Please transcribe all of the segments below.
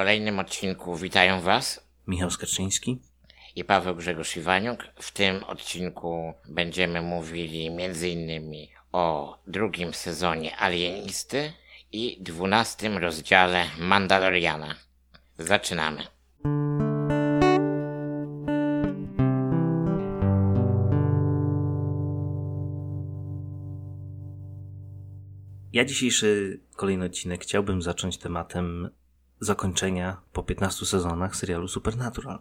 kolejnym odcinku witają Was Michał Skaczyński i Paweł Grzegorz Iwaniuk. W tym odcinku będziemy mówili m.in. o drugim sezonie Alienisty i dwunastym rozdziale Mandaloriana. Zaczynamy. Ja dzisiejszy kolejny odcinek chciałbym zacząć tematem zakończenia po 15 sezonach serialu Supernatural.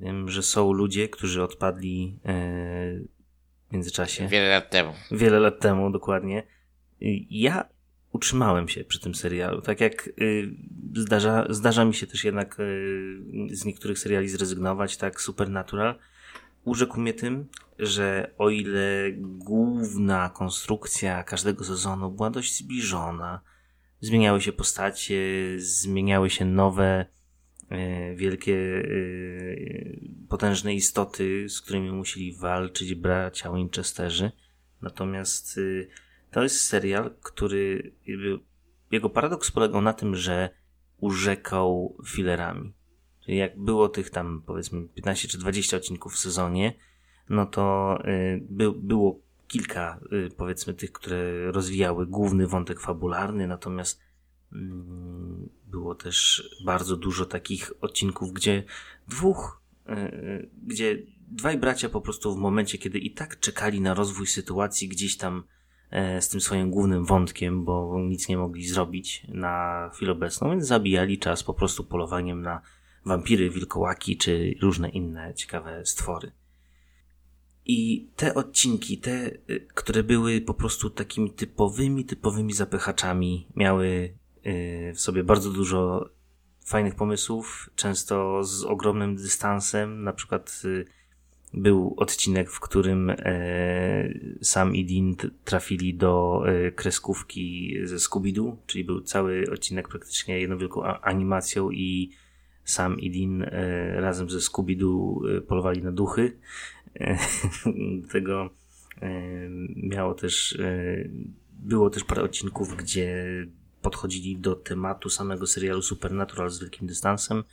Wiem, że są ludzie, którzy odpadli e, w międzyczasie. Wiele lat temu. Wiele lat temu, dokładnie. Ja utrzymałem się przy tym serialu. Tak jak y, zdarza, zdarza mi się też jednak y, z niektórych seriali zrezygnować, tak Supernatural urzekł mnie tym, że o ile główna konstrukcja każdego sezonu była dość zbliżona, zmieniały się postacie, zmieniały się nowe, e, wielkie, e, potężne istoty, z którymi musieli walczyć bracia Winchesterzy. Natomiast e, to jest serial, który jego paradoks polegał na tym, że urzekał filerami. Czyli jak było tych tam powiedzmy 15 czy 20 odcinków w sezonie, no to by, było kilka, y, powiedzmy, tych, które rozwijały główny wątek fabularny, natomiast mm, było też bardzo dużo takich odcinków, gdzie dwóch, y, y, gdzie dwaj bracia po prostu w momencie, kiedy i tak czekali na rozwój sytuacji gdzieś tam e, z tym swoim głównym wątkiem, bo nic nie mogli zrobić na chwilę obecną, więc zabijali czas po prostu polowaniem na wampiry, wilkołaki czy różne inne ciekawe stwory. I te odcinki, te, y, które były po prostu takimi typowymi, typowymi zapychaczami, miały y, w sobie bardzo dużo fajnych pomysłów, często z ogromnym dystansem. Na przykład y, był odcinek, w którym e, Sam i Dean trafili do e, kreskówki ze Scooby-Doo, czyli był cały odcinek praktycznie jedną wielką animacją i Sam i Dean e, razem ze Scooby-Doo polowali na duchy. tego e, miało też, e, było też parę odcinków, gdzie podchodzili do tematu samego serialu Supernatural z wielkim dystansem.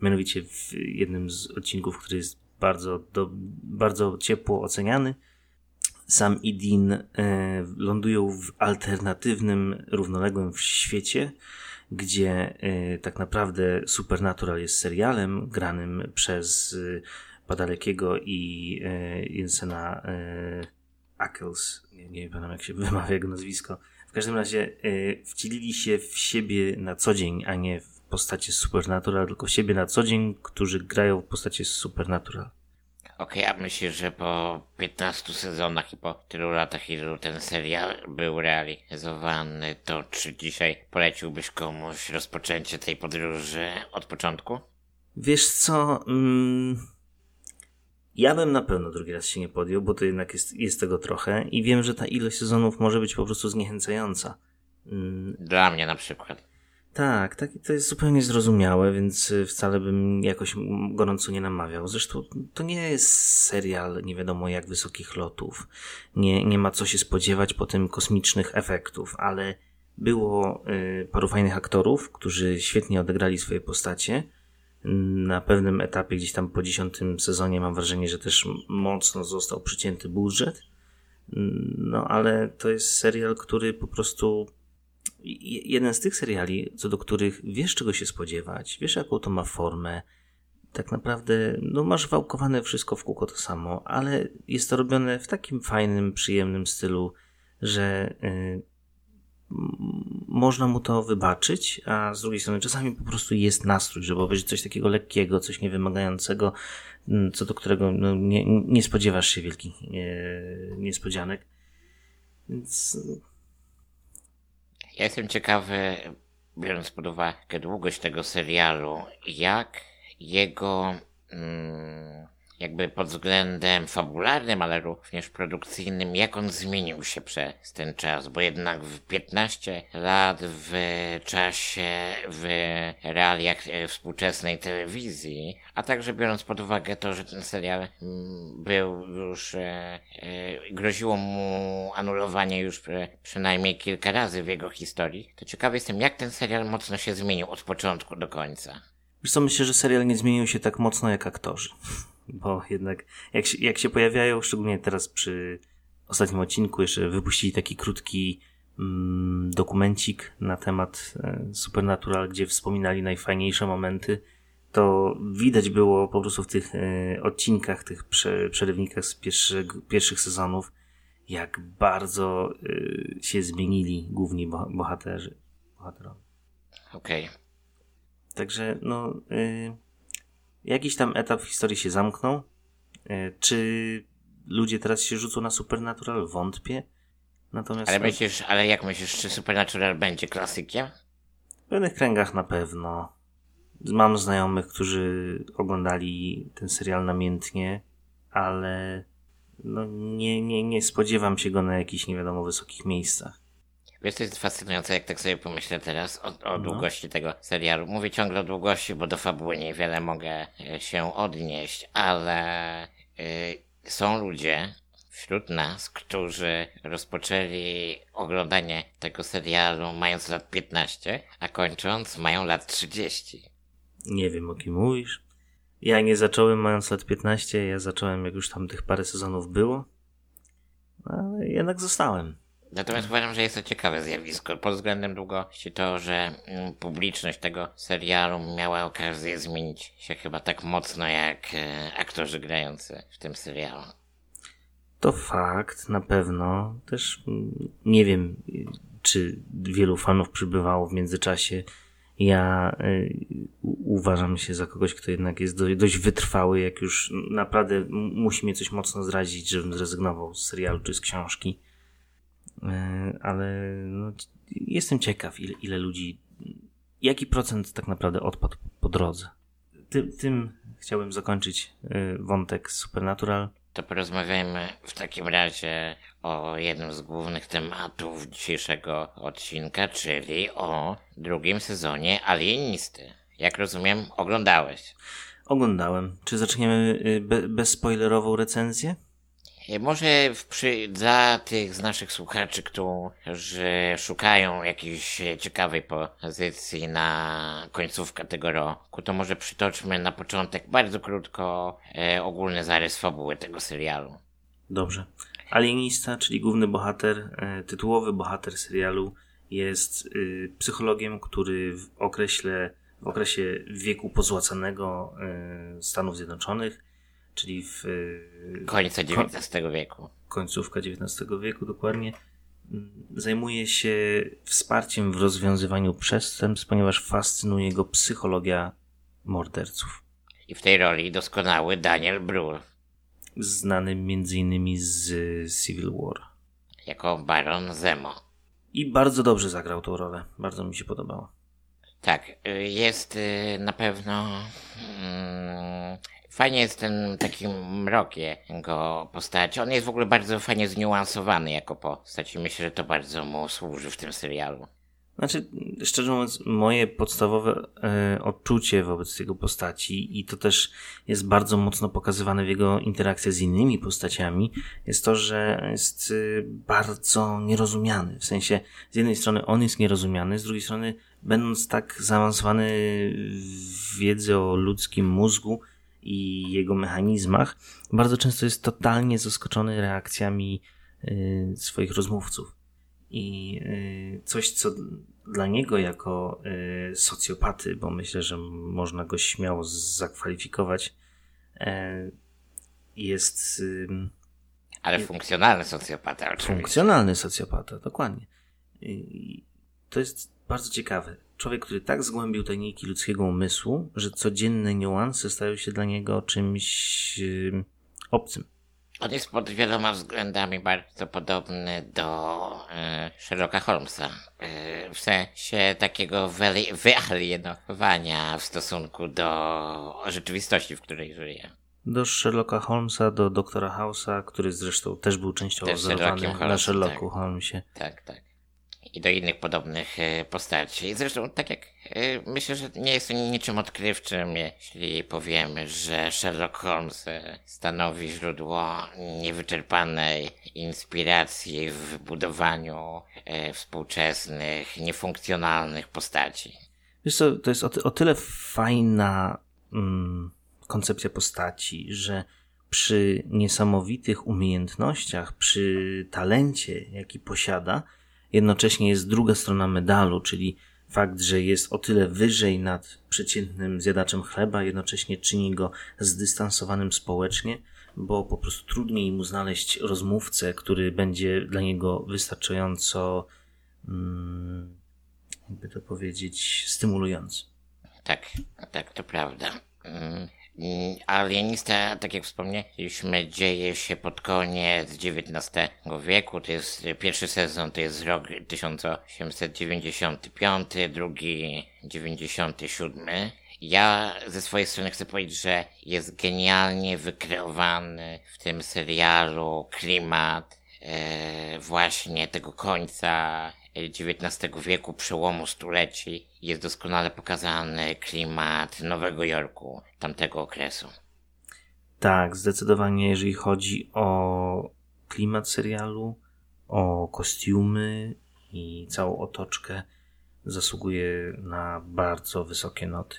Mianowicie w jednym z odcinków, który jest bardzo, do, bardzo ciepło oceniany, sam i Dean lądują w alternatywnym, równoległym świecie, gdzie e, tak naprawdę Supernatural jest serialem granym przez Padalekiego i e, Jensena e, Ackles, nie, nie pamiętam jak się wymawia jego nazwisko. W każdym razie e, wcielili się w siebie na co dzień, a nie w postaci Supernatural, tylko w siebie na co dzień, którzy grają w postaci Supernatural. Okej, okay, a myślisz, że po 15 sezonach i po tylu latach, ilu ten serial był realizowany, to czy dzisiaj poleciłbyś komuś rozpoczęcie tej podróży od początku? Wiesz co, mm, ja bym na pewno drugi raz się nie podjął, bo to jednak jest, jest tego trochę i wiem, że ta ilość sezonów może być po prostu zniechęcająca. Mm. Dla mnie na przykład. Tak, tak, to jest zupełnie zrozumiałe, więc y, wcale bym jakoś gorąco nie namawiał. Zresztą to nie jest serial nie wiadomo jak wysokich lotów. Nie, nie ma co się spodziewać po tym kosmicznych efektów, ale było y, paru fajnych aktorów, którzy świetnie odegrali swoje postacie na pewnym etapie, gdzieś tam po dziesiątym sezonie, mam wrażenie, że też mocno został przycięty budżet. No, ale to jest serial, który po prostu. Jeden z tych seriali, co do których wiesz, czego się spodziewać, wiesz, jaką to ma formę. Tak naprawdę, no, masz wałkowane wszystko w kółko to samo, ale jest to robione w takim fajnym, przyjemnym stylu, że. Yy, można mu to wybaczyć, a z drugiej strony czasami po prostu jest nastrój, żeby obejrzeć coś takiego lekkiego, coś niewymagającego, mm, co do którego no, nie, nie spodziewasz się wielkich e, niespodzianek. Więc... Ja jestem ciekawy, biorąc pod uwagę długość tego serialu, jak jego, mm, jakby pod względem fabularnym, ale również produkcyjnym, jak on zmienił się przez ten czas, bo jednak w 15 lat w czasie, w realiach e, współczesnej telewizji, a także biorąc pod uwagę to, że ten serial mm, był już, e, e, groziło mu anulowanie już przynajmniej kilka razy w jego historii, to ciekawy jestem, jak ten serial mocno się zmienił od początku do końca. Wiesz co, myślę, że serial nie zmienił się tak mocno jak aktorzy. Bo jednak jak się, jak się pojawiają, szczególnie teraz przy ostatnim odcinku, jeszcze wypuścili taki krótki mm, dokumencik na temat e, Supernatural, gdzie wspominali najfajniejsze momenty, to widać było po prostu w tych e, odcinkach, tych prze, przerywnikach z pierwszych, pierwszych sezonów, jak bardzo e, się zmienili główni bohaterzy. bohaterowie. Okej. Okay. Także, no, y, jakiś tam etap w historii się zamknął. Y, czy ludzie teraz się rzucą na Supernatural? Wątpię. Natomiast. Ale myślisz, ale jak myślisz, czy Supernatural będzie klasykiem? W pewnych kręgach na pewno. Mam znajomych, którzy oglądali ten serial namiętnie, ale no nie, nie, nie spodziewam się go na jakichś nie wiadomo wysokich miejscach. Wiesz, to jest fascynujące, jak tak sobie pomyślę teraz o, o no. długości tego serialu. Mówię ciągle o długości, bo do fabuły niewiele mogę e, się odnieść, ale y, są ludzie wśród nas, którzy rozpoczęli oglądanie tego serialu mając lat 15, a kończąc mają lat 30. Nie wiem, o kim mówisz. Ja nie zacząłem mając lat 15, ja zacząłem jak już tam tych parę sezonów było, ale jednak zostałem. Natomiast uważam, że jest to ciekawe zjawisko. Pod względem długości to, że mm, publiczność tego serialu miała okazję zmienić się chyba tak mocno jak e, aktorzy grający w tym serialu. To fakt, na pewno. Też mm, nie wiem, czy wielu fanów przybywało w międzyczasie. Ja y, uważam się za kogoś, kto jednak jest do, dość wytrwały, jak już naprawdę musi mnie coś mocno zrazić, żebym zrezygnował z serialu czy z książki. E, ale no, jestem ciekaw, ile, ile ludzi, jaki procent tak naprawdę odpadł po drodze. Ty, tym chciałbym zakończyć e, wątek Supernatural. To porozmawiajmy w takim razie o jednym z głównych tematów dzisiejszego odcinka, czyli o drugim sezonie Alienisty. Jak rozumiem, oglądałeś. Oglądałem. Czy zaczniemy y, be, bezspoilerową recenzję? E, może przy, dla tych z naszych słuchaczy, którzy szukają jakiejś ciekawej pozycji na końcówkę tego roku, to może przytoczmy na początek bardzo krótko e, ogólny zarys fabuły tego serialu. Dobrze. Alienista, czyli główny bohater, e, tytułowy bohater serialu, jest y, psychologiem, który w okresie, w okresie wieku pozłacanego Stanów Zjednoczonych czyli w... E, Końca XIX wieku. Końcówka XIX wieku, dokładnie. Mm, zajmuje się wsparciem w rozwiązywaniu przestępstw, ponieważ fascynuje go psychologia morderców. I w tej roli doskonały Daniel Brühl. Znany m.in. z Civil War. Jako Baron Zemo. I bardzo dobrze zagrał tą rolę. Bardzo mi się podobało. Tak, y, jest y, na pewno mm, Fajnie jest ten taki mrok jego postaci. On jest w ogóle bardzo fajnie zniuansowany jako postać i myślę, że to bardzo mu służy w tym serialu. Znaczy, szczerze mówiąc, moje podstawowe e, odczucie wobec jego postaci, i to też jest bardzo mocno pokazywane w jego interakcjach z innymi postaciami, jest to, że jest e, bardzo nierozumiany. W sensie, z jednej strony on jest nierozumiany, z drugiej strony, będąc tak zaawansowany w wiedzy o ludzkim mózgu, i jego mechanizmach, bardzo często jest totalnie zaskoczony reakcjami y, swoich rozmówców. I y, coś, co dla niego jako y, socjopaty, bo myślę, że można go śmiało zakwalifikować, jest. Ale funkcjonalny socjopata, oczywiście. Funkcjonalny socjopata, dokładnie. To jest bardzo ciekawe człowiek, który tak zgłębił tajniki ludzkiego umysłu, że codzienne niuanse stają się dla niego czymś yy, obcym. On jest pod wieloma względami bardzo podobny do yy, Sherlocka Holmesa. Yy, w sensie takiego wyalienowania w stosunku do rzeczywistości, w której żyje. Do Sherlocka Holmesa, do doktora House'a, który zresztą też był częściowo Też wzorowany na Sherlocku tak. Holmesie. Tak, tak. I do innych podobnych e, postaci. Zresztą, tak jak e, myślę, że nie jest to niczym odkrywczym, jeśli powiemy, że Sherlock Holmes e, stanowi źródło niewyczerpanej inspiracji w budowaniu współczesnych, niefunkcjonalnych postaci. Wiesz co, to jest o, ty, o tyle fajna mm, koncepcja postaci, że przy niesamowitych umiejętnościach, przy talencie, jaki posiada, jednocześnie jest druga strona medalu, czyli fakt, że jest o tyle wyżej nad przeciętnym zjadaczem chleba, jednocześnie czyni go zdystansowanym społecznie, bo po prostu trudniej mu znaleźć rozmówcę, który będzie dla niego wystarczająco, mm, jakby to powiedzieć, stymulujący. Tak, tak, to prawda. Mm, mm, Alienista, tak jak wspomnieliśmy, dzieje się pod koniec XIX wieku. To jest pierwszy sezon, to jest rok 1895, drugi 97. Ja ze swojej strony chcę powiedzieć, że jest genialnie wykreowany w tym serialu klimat e, właśnie tego końca XIX wieku, przełomu stuleci, jest doskonale pokazany klimat Nowego Jorku tamtego okresu. Tak, zdecydowanie, jeżeli chodzi o klimat serialu, o kostiumy i całą otoczkę, zasługuje na bardzo wysokie noty.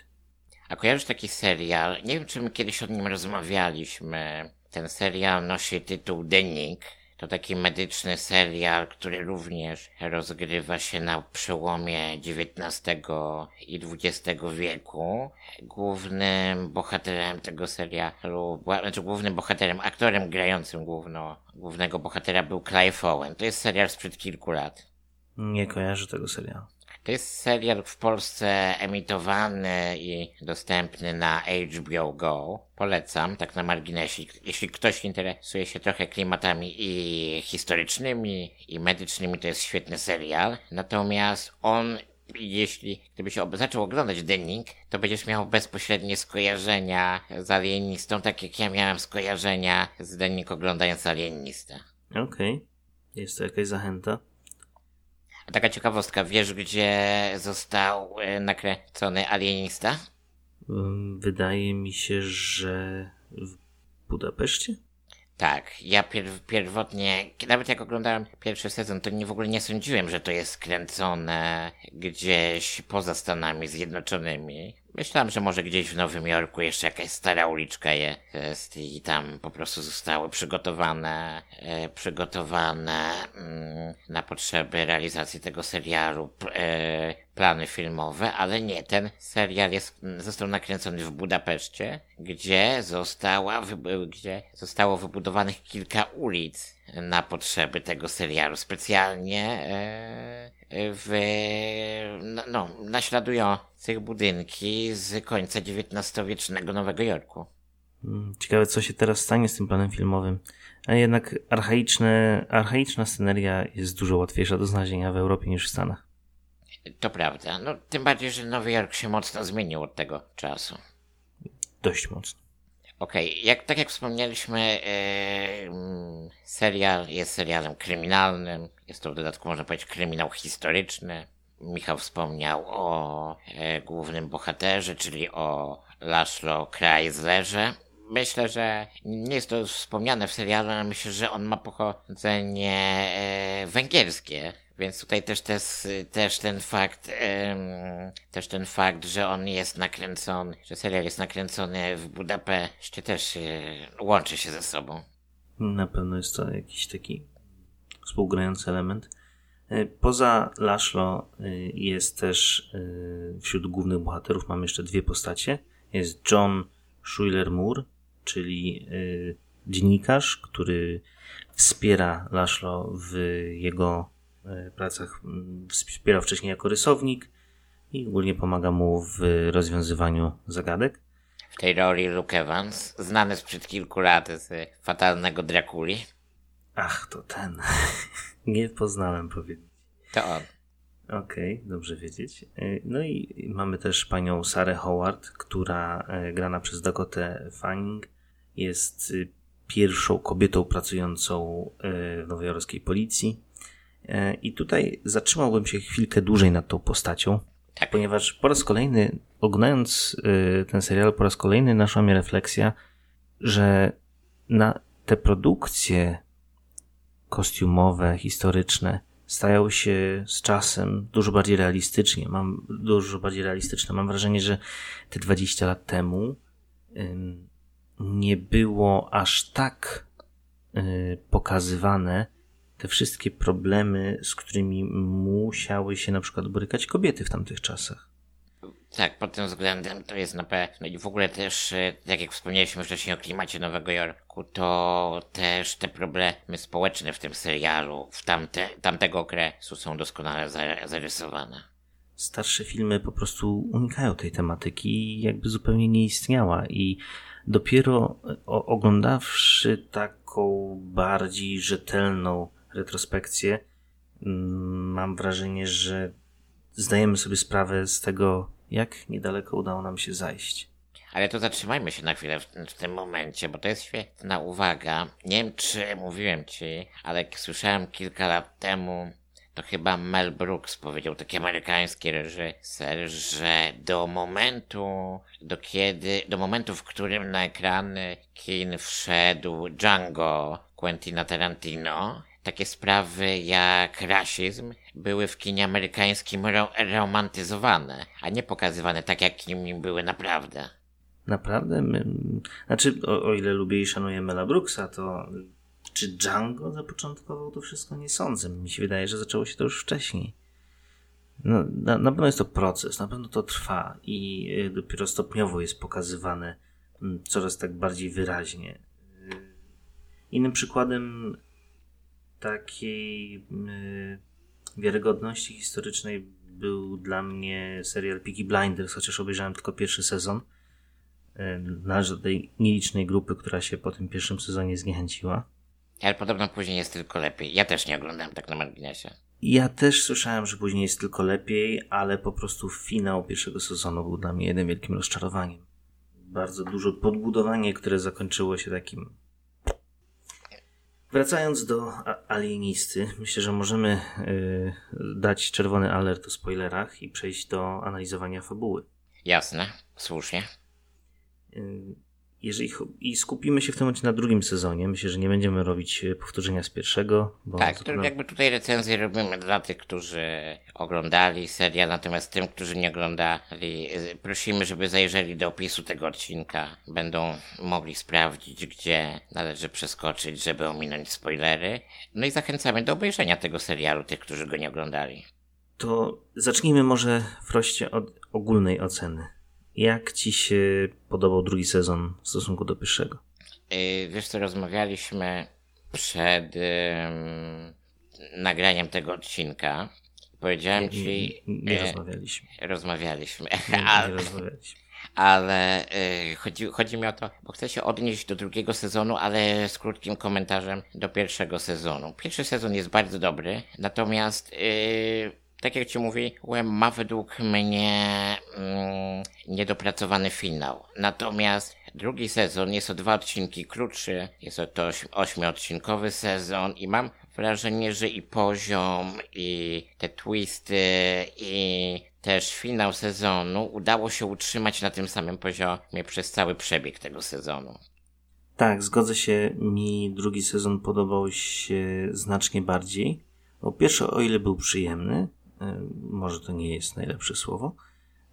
A kojarzysz taki serial? Nie wiem, czy my kiedyś o nim rozmawialiśmy. Ten serial nosi tytuł Denik. To taki medyczny serial, który również rozgrywa się na przełomie XIX i XX wieku. Głównym bohaterem tego serialu, znaczy głównym bohaterem, aktorem grającym główno, głównego bohatera był Clive Owen. To jest serial sprzed kilku lat. Nie kojarzę tego serialu. To jest serial w Polsce emitowany i dostępny na HBO Go. Polecam, tak na marginesie. Jeśli ktoś interesuje się trochę klimatami i historycznymi, i medycznymi, to jest świetny serial. Natomiast on, jeśli gdybyś zaczął oglądać Denning, to będziesz miał bezpośrednie skojarzenia z Alienistą, tak jak ja miałem skojarzenia z Denning oglądając Alienistę. Okej. Jest to jakaś zachęta? A taka ciekawostka, wiesz gdzie został e, nakręcony Alienista? Ym, Wydaje mi się, że w Budapeszcie? Tak, ja pier- pierwotnie, nawet jak oglądałem pierwszy sezon, to nie w ogóle nie sądziłem, że to jest kręcone gdzieś poza Stanami Zjednoczonymi. Myślałem, że może gdzieś w Nowym Jorku jeszcze jakaś stara uliczka jest i tam po prostu zostały przygotowane, e, przygotowane mm, na potrzeby realizacji tego serialu e, plany filmowe, ale nie, ten serial jest, został nakręcony w Budapeszcie, gdzie została, gdzie zostało wybudowanych kilka ulic na potrzeby tego serialu, specjalnie e, w, no, no, naśladujących budynki z końca XIX-wiecznego Nowego Jorku. Mm, Ciekawe, co się teraz stanie z tym planem filmowym. A jednak archaiczne, archaiczna sceneria jest dużo łatwiejsza do znalezienia w Europie niż w Stanach. To prawda, no tym bardziej, że Nowy Jork się mocno zmienił od tego czasu. Dość mocno. Okej, jak, tak jak wspomnieliśmy, mm, serial jest serialem kryminalnym. Jest to w dodatku, można powiedzieć, kryminał historyczny. Michał wspomniał o e, głównym bohaterze, czyli o Laszlo Kreislerze. Myślę, że nie jest to wspomniane w serialu, ale myślę, że on ma pochodzenie e, węgierskie. Więc tutaj też, też, też ten fakt, też ten fakt, że on jest nakręcony, że serial jest nakręcony w Budapeszcie też e, łączy się ze sobą. Na pewno jest to jakiś taki współgrający element. E, Poza Laszlo e, jest też wśród głównych bohaterów mamy jeszcze dwie postacie. Jest John Schuler-Moore, czyli e, dziennikarz, który wspiera Laszlo w jego pracach. m, Wspierał wcześniej jako rysownik i ogólnie pomaga mu w rozwiązywaniu zagadek. W tej roli Luke Evans, znany sprzed kilku lat z fatalnego Drakuli, Ach, to ten. Nie poznałem powiedzieć. to on. Okej, dobrze wiedzieć. Y, No i mamy też panią Sarę Howard, która y, grana przez Dakotę Fanning jest pierwszą kobietą pracującą w nowojorskiej policji. E, I tutaj zatrzymałbym się chwilkę dłużej nad tą postacią, Tak. ponieważ po raz kolejny, oglądając y, ten serial, po raz kolejny naszła mnie refleksja, że na te produkcje kostiumowe, historyczne stają się z czasem dużo bardziej realistycznie. Mam dużo bardziej realistyczne. Mam wrażenie, że te 20 lat temu nie było aż tak y, pokazywane te wszystkie problemy, z którymi musiały się na przykład borykać kobiety w tamtych czasach. Tak, pod tym względem to jest na pewno i w ogóle też, e, tak jak wspomnieliśmy wcześniej o klimacie Nowego Jorku, to też te problemy społeczne w tym serialu, w tamte, tamtego okresu są doskonale za- zarysowane. starsze filmy po prostu unikają tej tematyki i jakby zupełnie nie istniała i dopiero o, oglądawszy taką bardziej rzetelną retrospekcję mm, mam wrażenie, że zdajemy sobie sprawę z tego, jak niedaleko udało nam się zajść. Ale to zatrzymajmy się na chwilę w, w tym momencie, bo to jest świetna uwaga. Nie wiem, czy mówiłem ci, ale słyszałem kilka lat temu, to chyba Mel Brooks powiedział, taki amerykański reżyser, że do momentu, do kiedy, do momentu, w którym na ekrany kin wszedł Django Quentina Tarantino, takie sprawy jak rasizm były w kinie amerykańskim ro- romantyzowane, a nie pokazywane tak, jak nimi były naprawdę. Naprawdę? My, znaczy, o, o ile lubię i szanuję Mela Brooksa, to czy Django zapoczątkował to wszystko? Nie sądzę. Mi się wydaje, że zaczęło się to już wcześniej. No, na, na pewno jest to proces, na pewno to trwa i y, dopiero stopniowo jest pokazywane mm, coraz tak bardziej wyraźnie. Y, Innym przykładem takiej y, wiarygodności historycznej był dla mnie serial Peaky Blinders, chociaż obejrzałem tylko pierwszy sezon. Y, Należy do tej nielicznej grupy, która się po tym pierwszym sezonie zniechęciła. Ale podobno później jest tylko lepiej. Ja też nie oglądałem tak na marginesie. Ja też słyszałem, że później jest tylko lepiej, ale po prostu finał pierwszego sezonu był dla mnie jednym wielkim rozczarowaniem. Bardzo dużo podbudowanie, które zakończyło się takim. Wracając do alienisty, myślę, że możemy y, dać czerwony alert o spoilerach i przejść do analizowania fabuły. Jasne, słusznie. Y, Jeżeli i skupimy się w tym momencie na drugim sezonie, myślę, że nie będziemy robić y, powtórzenia z pierwszego, bo Tak, to jakby tutaj recenzję robimy dla tych, którzy oglądali serial, natomiast tym, którzy nie oglądali, y, prosimy, żeby zajrzeli do opisu tego odcinka. Będą mogli sprawdzić, gdzie należy przeskoczyć, żeby ominąć spoilery. No i zachęcamy do obejrzenia tego serialu, tych, którzy go nie oglądali. To zacznijmy może Froście od ogólnej oceny. Jak ci się podobał drugi sezon w stosunku do pierwszego? Yy, wiesz co, rozmawialiśmy przed ym, nagraniem tego odcinka. Powiedziałem ci... Nie, nie e, rozmawialiśmy. rozmawialiśmy. Nie, nie ale rozmawialiśmy. ale y, chodzi, chodzi mi o to, bo chcę się odnieść do drugiego sezonu, ale z krótkim komentarzem do pierwszego sezonu. Pierwszy sezon jest bardzo dobry, natomiast y, tak jak ci mówiłem, ma według mnie mm, niedopracowany finał. Natomiast drugi sezon jest o dwa odcinki krótszy, jest to oś- ośmiodcinkowy sezon i mam wrażenie, że i poziom, i te twisty, i też finał sezonu udało się utrzymać na tym samym poziomie przez cały przebieg tego sezonu. Tak, zgodzę się. Mi drugi sezon podobał się znacznie bardziej. Bo pierwszy, o ile był przyjemny, może to nie jest najlepsze słowo,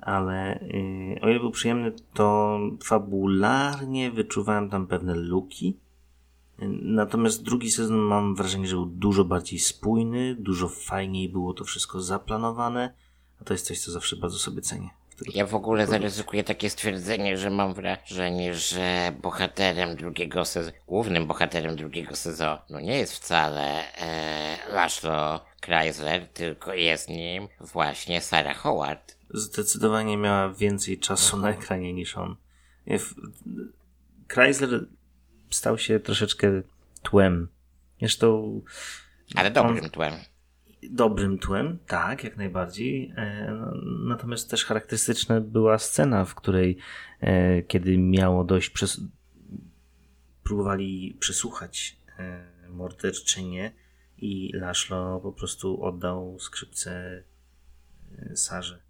ale y, o ile był przyjemny, to fabularnie wyczuwałem tam pewne luki. Y, Natomiast drugi sezon mam wrażenie, że był dużo bardziej spójny, dużo fajniej było to wszystko zaplanowane, a to jest coś, co zawsze bardzo sobie cenię. Ja w ogóle zaryzykuję takie stwierdzenie, że mam wrażenie, że bohaterem drugiego sezonu, głównym bohaterem drugiego sezonu nie jest wcale e, Laszlo Chrysler, tylko jest nim właśnie Sarah Howard. zdecydowanie miała więcej czasu na ekranie niż on. Chrysler stał się troszeczkę tłem. Zresztą Ale dobrym tłem. dobrym tłem, tak, jak najbardziej. E, no, Natomiast też charakterystyczna była scena, w której, e, kiedy miało dojść przez próbowali przesłuchać e, morderczynię i Laszlo po prostu oddał skrzypce e, Sarze,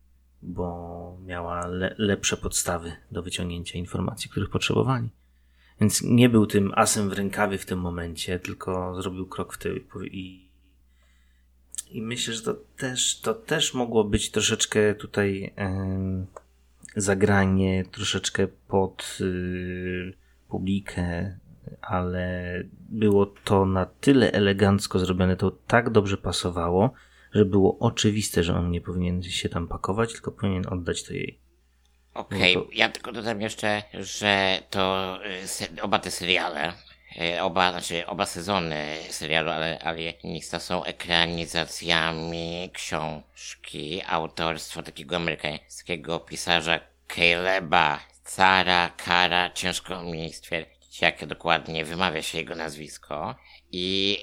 bo miała le lepsze podstawy do wyciągnięcia informacji, których potrzebowali. Więc nie był tym asem w rękawie w tym momencie, tylko zrobił krok w tył i, i myślę, że to też, to też mogło być troszeczkę tutaj zagranie, troszeczkę pod y, publikę, ale było to na tyle elegancko zrobione, to tak dobrze pasowało, że było oczywiste, że on nie powinien się tam pakować, tylko powinien oddać to jej. Okej, okay. no to... ja tylko dodam jeszcze, że to y, oba te seriale, y, oba, znaczy oba sezony serialu ale Alienista są ekranizacjami książki autorstwa takiego amerykańskiego pisarza Caleba Cara Kara, ciężko mi stwierdzić jak dokładnie wymawia się jego nazwisko. I,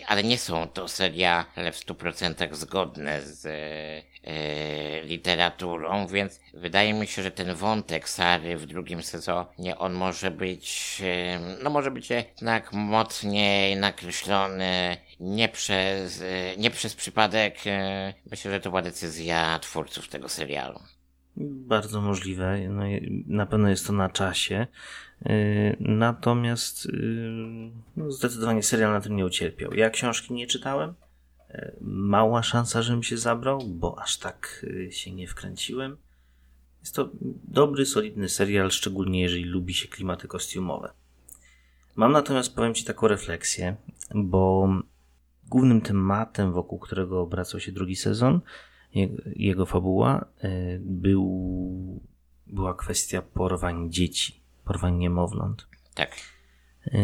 yy, ale nie są to seriale w 100% zgodne z yy, literaturą, więc wydaje mi się, że ten wątek Sary w drugim sezonie, on może być, yy, no może być jednak mocniej nakreślony, nie przez, nie przez przypadek. Myślę, że to była decyzja twórców tego serialu. Bardzo możliwe. No, na pewno jest to na czasie. Y, natomiast y, no, zdecydowanie serial na tym nie ucierpiał. Ja książki nie czytałem. Y, mała szansa, żebym się zabrał, bo aż tak się nie wkręciłem. Jest to dobry, solidny serial, szczególnie jeżeli lubi się klimaty kostiumowe. Mam natomiast, powiem Ci taką refleksję, bo głównym tematem, wokół którego obracał się drugi sezon, jego fabuła, był, była kwestia porwań dzieci porwań niemowląt. Tak. E,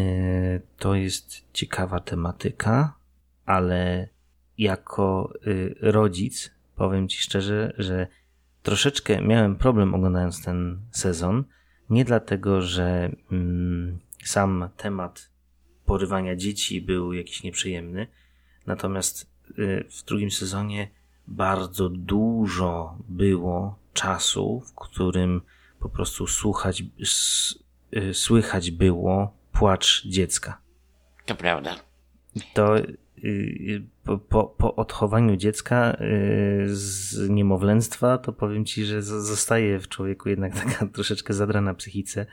to jest ciekawa tematyka, ale jako y, rodzic powiem Ci szczerze, że troszeczkę miałem problem oglądając ten sezon. Nie dlatego, że mm, sam temat porywania dzieci był jakiś nieprzyjemny, natomiast y, w drugim sezonie bardzo dużo było czasu, w którym po prostu słuchać, y, słychać było płacz dziecka. To prawda. To y, y, po, po, po odchowaniu dziecka z niemowlęctwa, to powiem ci, że zostaje w człowieku jednak taka troszeczkę zadrana psychice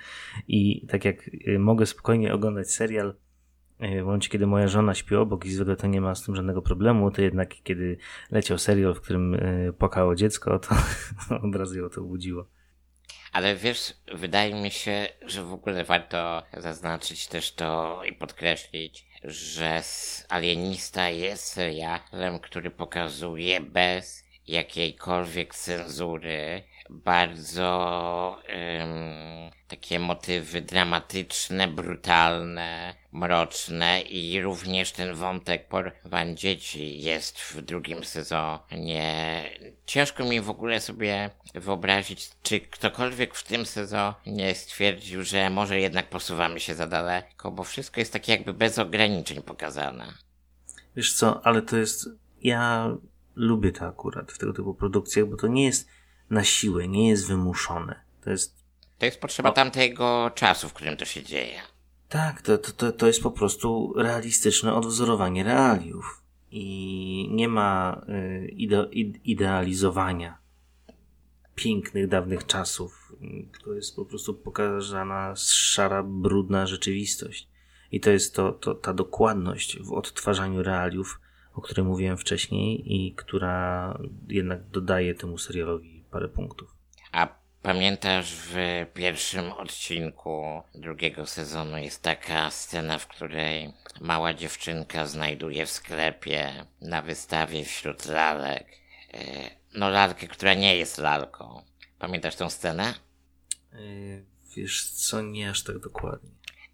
i tak jak mogę spokojnie oglądać serial w momencie, kiedy moja żona śpi obok i zwykle to nie ma z tym żadnego problemu, to jednak kiedy leciał serial, w którym płakało dziecko, to od razu ją to budziło. Ale wiesz, wydaje mi się, że w ogóle warto zaznaczyć też to i podkreślić, że Alienista jest serialem, który bez jakiejkolwiek cenzury bardzo um, takie motywy dramatyczne, brutalne, mroczne i również ten wątek porwań dzieci jest w drugim sezonie. Ciężko mi w ogóle sobie wyobrazić, czy ktokolwiek w tym sezonie stwierdził, że może jednak posuwamy się za daleko, bo wszystko jest takie jakby bez ograniczeń pokazane. Wiesz co, ale to jest... Ja lubię to akurat w tego typu produkcjach, bo to nie jest na siłę, nie jest wymuszone. To jest. To jest potrzeba o... tamtego czasu, w którym to się dzieje. Tak, to, to, to jest po prostu realistyczne odwzorowanie realiów. I nie ma y, ide, idealizowania pięknych, dawnych czasów. To jest po prostu pokazana szara, brudna rzeczywistość. I to jest to, to, ta dokładność w odtwarzaniu realiów, o której mówiłem wcześniej i która jednak dodaje temu serialowi parę punktów. A pamiętasz w pierwszym odcinku drugiego sezonu jest taka scena, w której mała dziewczynka znajduje w sklepie na wystawie wśród lalek e, no lalkę, która nie jest lalką. Pamiętasz tą scenę? Yy, wiesz co, nie aż tak dokładnie.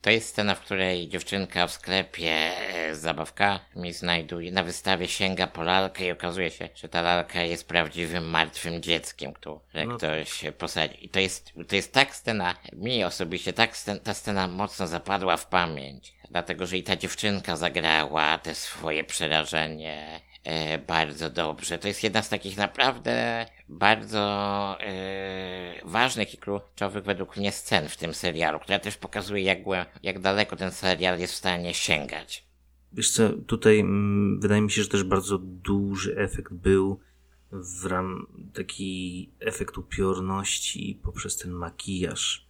To jest scena, w której dziewczynka w sklepie e, z zabawkami znajduje, na wystawie sięga po lalkę i okazuje się, że ta lalka jest prawdziwym martwym dzieckiem, które no. ktoś posadzi. I to jest, to jest tak scena, mi osobiście tak scena, ta scena mocno zapadła w pamięć. Dlatego, że i ta dziewczynka zagrała te swoje przerażenie e, bardzo dobrze. To jest jedna z takich naprawdę bardzo e, ważnych i kluczowych według mnie scen w tym serialu, która też pokazuje, jak, jak daleko ten serial jest w stanie sięgać. Wiesz co, tutaj mm, wydaje mi się, że też bardzo duży efekt był w ram taki efekt upiorności poprzez ten makijaż,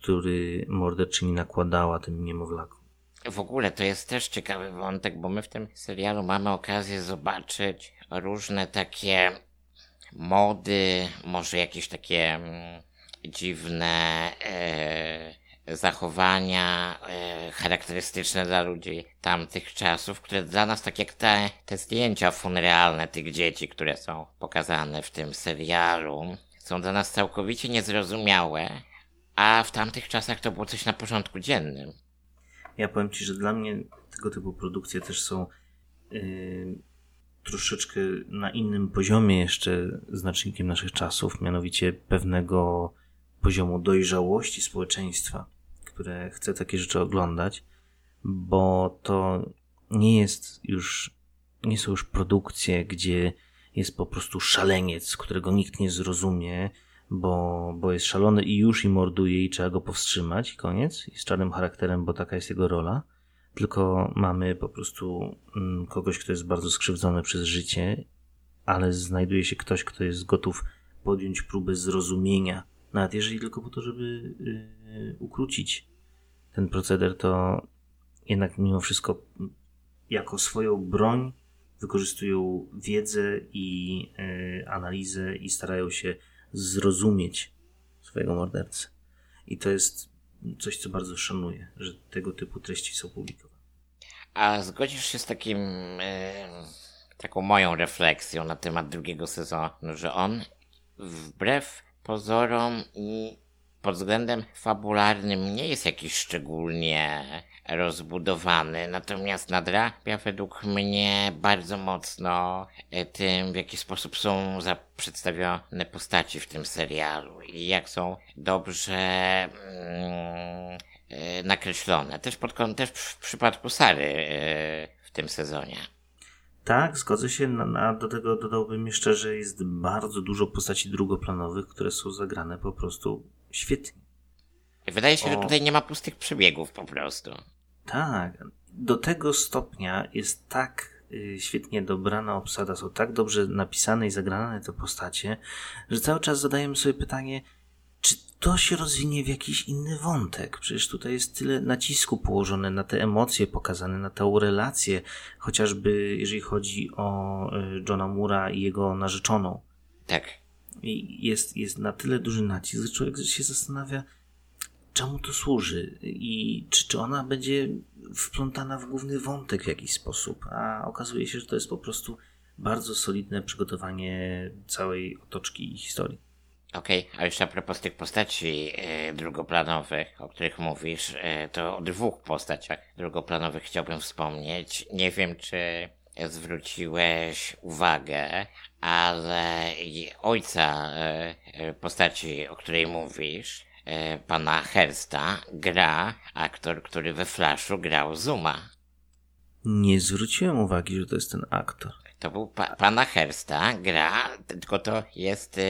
który morderczyni nakładała tym niemowlakom. W ogóle to jest też ciekawy wątek, bo my w tym serialu mamy okazję zobaczyć różne takie mody, może jakieś takie mm, dziwne e, zachowania e, charakterystyczne dla ludzi tamtych czasów, które dla nas, tak jak te, te zdjęcia funrealne tych dzieci, które są pokazane w tym serialu, są dla nas całkowicie niezrozumiałe, a w tamtych czasach to było coś na porządku dziennym. Ja powiem Ci, że dla mnie tego typu produkcje też są yy, troszeczkę na innym poziomie jeszcze znacznikiem naszych czasów, mianowicie pewnego poziomu dojrzałości społeczeństwa, które chce takie rzeczy oglądać, bo to nie jest już, nie są już produkcje, gdzie jest po prostu szaleniec, którego nikt nie zrozumie, bo, bo jest szalony i już i morduje i trzeba go powstrzymać i koniec. I z czarnym charakterem, bo taka jest jego rola. Tylko mamy po prostu mm, kogoś, kto jest bardzo skrzywdzony przez życie, ale znajduje się ktoś, kto jest gotów podjąć próbę zrozumienia, nawet jeżeli tylko po to, żeby yy, ukrócić ten proceder, to jednak mimo wszystko jako swoją broń wykorzystują wiedzę i yy, analizę i starają się zrozumieć swojego mordercę. I to jest coś, co bardzo szanuję, że tego typu treści są publikowane. A zgodzisz się z takim, e, taką moją refleksją na temat drugiego sezonu, że on wbrew pozorom i pod względem fabularnym nie jest jakiś szczególnie rozbudowany, natomiast nadrabia według mnie bardzo mocno e, tym, w jaki sposób są przedstawione postaci w tym serialu i jak są dobrze mm, e, nakreślone. Też pod też w przypadku Sary e, w tym sezonie. Tak, zgodzę się, no, a do tego dodałbym jeszcze, że jest bardzo dużo postaci drugoplanowych, które są zagrane po prostu świetnie. Wydaje się, że O. tutaj nie ma pustych przebiegów po prostu. Tak, do tego stopnia jest tak y, świetnie dobrana obsada, są tak dobrze napisane i zagrane te postacie, że cały czas zadajemy sobie pytanie, czy to się rozwinie w jakiś inny wątek? Przecież tutaj jest tyle nacisku położone na te emocje pokazane, na tę relację, chociażby jeżeli chodzi o y, Johna Mura i jego narzeczoną. Tak. I jest, jest na tyle duży nacisk, że człowiek się zastanawia, czemu to służy i czy, czy ona będzie wplątana w główny wątek w jakiś sposób. A okazuje się, że to jest po prostu bardzo solidne przygotowanie całej otoczki i historii. Okej, a jeszcze a propos tych postaci e, drugoplanowych, o których mówisz, e, to o dwóch postaciach drugoplanowych chciałbym wspomnieć. Nie wiem, czy zwróciłeś uwagę, ale ojca e, postaci, o której mówisz, pana Hersta, gra aktor, który we Flashu grał Zuma. Nie zwróciłem uwagi, że to jest ten aktor. To był pa, pana Hersta, gra, tylko to jest y,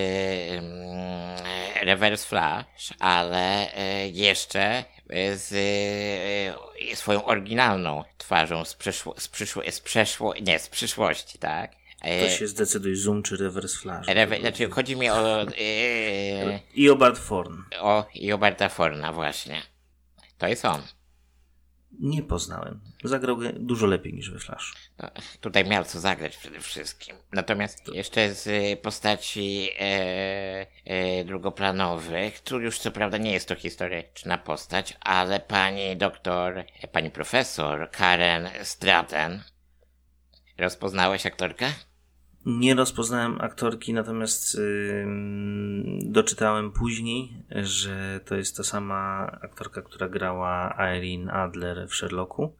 mm, Reverse Flash, ale y, jeszcze z swoją oryginalną twarzą z, przyszło, z, przyszło, z przeszło, nie, z przyszłości, tak? E, To się zdecyduj, zoom czy reverse flash. Rewe, znaczy chodzi mi o, y, I Obart Forn. o Joberta Forna właśnie. To jest on. Nie poznałem. Zagrał dużo lepiej niż we Flash. No, tutaj miał co zagrać przede wszystkim. Natomiast jeszcze z y, postaci e, e, drugoplanowych, tu już co prawda nie jest to historyczna postać, ale pani doktor, e, pani profesor Karen Stratton. Rozpoznałeś aktorkę? Nie rozpoznałem aktorki, natomiast ym, doczytałem później, że to jest ta sama aktorka, która grała Irene Adler w Sherlocku.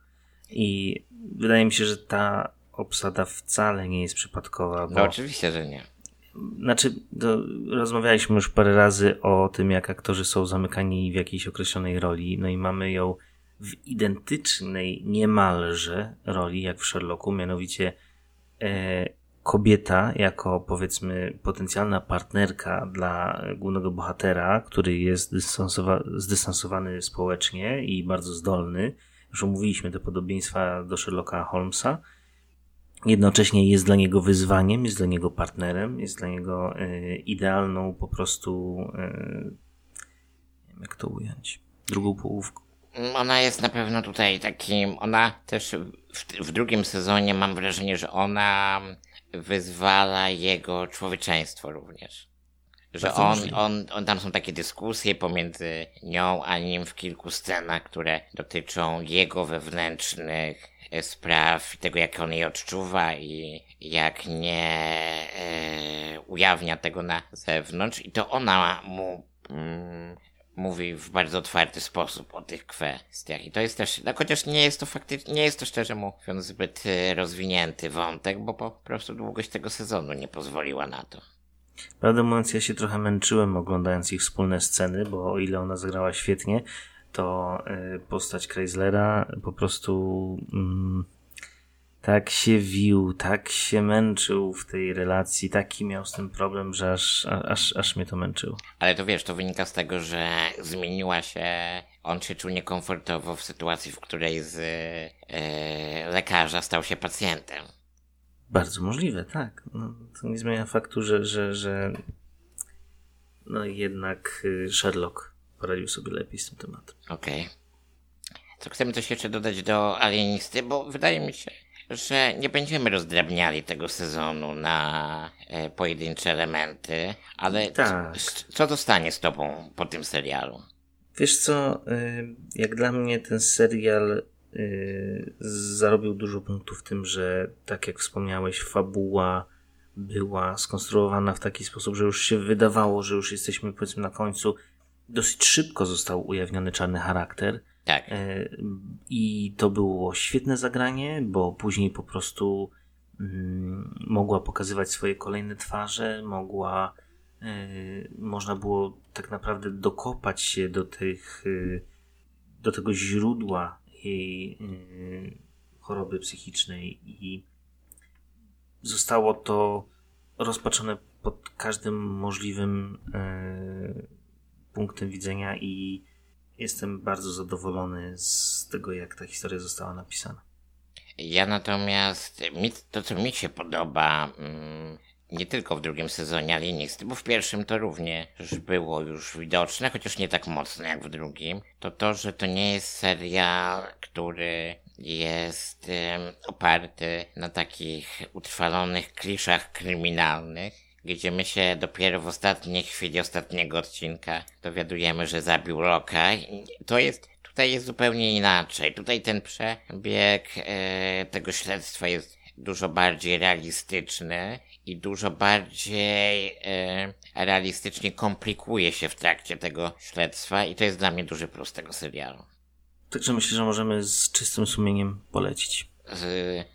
I wydaje mi się, że ta obsada wcale nie jest przypadkowa, No bo oczywiście, że nie. znaczy, to rozmawialiśmy już parę razy o tym, jak aktorzy są zamykani w jakiejś określonej roli, no i mamy ją w identycznej niemalże roli jak w Sherlocku, mianowicie e, kobieta jako powiedzmy potencjalna partnerka dla głównego bohatera, który jest zdystansowany społecznie i bardzo zdolny. Już omówiliśmy te podobieństwa do Sherlocka Holmesa. Jednocześnie jest dla niego wyzwaniem, jest dla niego partnerem, jest dla niego e, idealną po prostu, e, jak to ująć, drugą połówką. Ona jest na pewno tutaj takim, ona też w, w drugim sezonie mam wrażenie, że ona wyzwala jego człowieczeństwo również. Że on, on, on, tam są takie dyskusje pomiędzy nią a nim w kilku scenach, które dotyczą jego wewnętrznych e, spraw, tego jak on je odczuwa i jak nie e, ujawnia tego na zewnątrz. I to ona mu mm, mówi w bardzo otwarty sposób o tych kwestiach. I to jest też, no chociaż nie jest to faktycznie, nie jest to szczerze mówiąc zbyt e, rozwinięty wątek, bo po prostu długość tego sezonu nie pozwoliła na to. Prawdę mówiąc, ja się trochę męczyłem oglądając ich wspólne sceny, bo o ile ona zagrała świetnie, to e, postać Chryslera po prostu mm, tak się wił, tak się męczył w tej relacji, taki miał z tym problem, że aż, aż, aż mnie to męczyło. Ale to wiesz, to wynika z tego, że zmieniła się, on się czuł niekomfortowo w sytuacji, w której z yy, lekarza stał się pacjentem. Bardzo możliwe, tak. No, to nie zmienia faktu, że, że, że no jednak y, Sherlock poradził sobie lepiej z tym tematem. Okej. Okay. Co chcemy coś jeszcze dodać do Alienisty, bo wydaje mi się, że nie będziemy rozdrabniali tego sezonu na e, pojedyncze elementy, ale tak. co, zostanie z tobą po tym serialu? Wiesz co, y, jak dla mnie ten serial y, zarobił dużo punktów w tym, że tak jak wspomniałeś, fabuła była skonstruowana w taki sposób, że już się wydawało, że już jesteśmy powiedzmy na końcu. Dosyć szybko został ujawniony czarny charakter tak. E, I to było świetne zagranie, bo później po prostu mm, mogła pokazywać swoje kolejne twarze, mogła, e, można było tak naprawdę dokopać się do tych, e, do tego źródła jej choroby psychicznej i zostało to rozpatrzone pod każdym możliwym punktem widzenia i jestem bardzo zadowolony z tego, jak ta historia została napisana. Ja natomiast, mi, to co mi się podoba, mm, nie tylko w drugim sezonie Alienisty, bo w pierwszym to również było już widoczne, chociaż nie tak mocno jak w drugim, to to, że to nie jest serial, który jest oparty na takich utrwalonych kliszach kryminalnych, gdzie my się dopiero w ostatniej chwili ostatniego odcinka dowiadujemy, że zabił Roka. To jest, tutaj jest zupełnie inaczej. Tutaj ten przebieg e, tego śledztwa jest dużo bardziej realistyczny i dużo bardziej e, realistycznie komplikuje się w trakcie tego śledztwa i to jest dla mnie duży plus tego serialu. Także myślę, że możemy z czystym sumieniem polecić.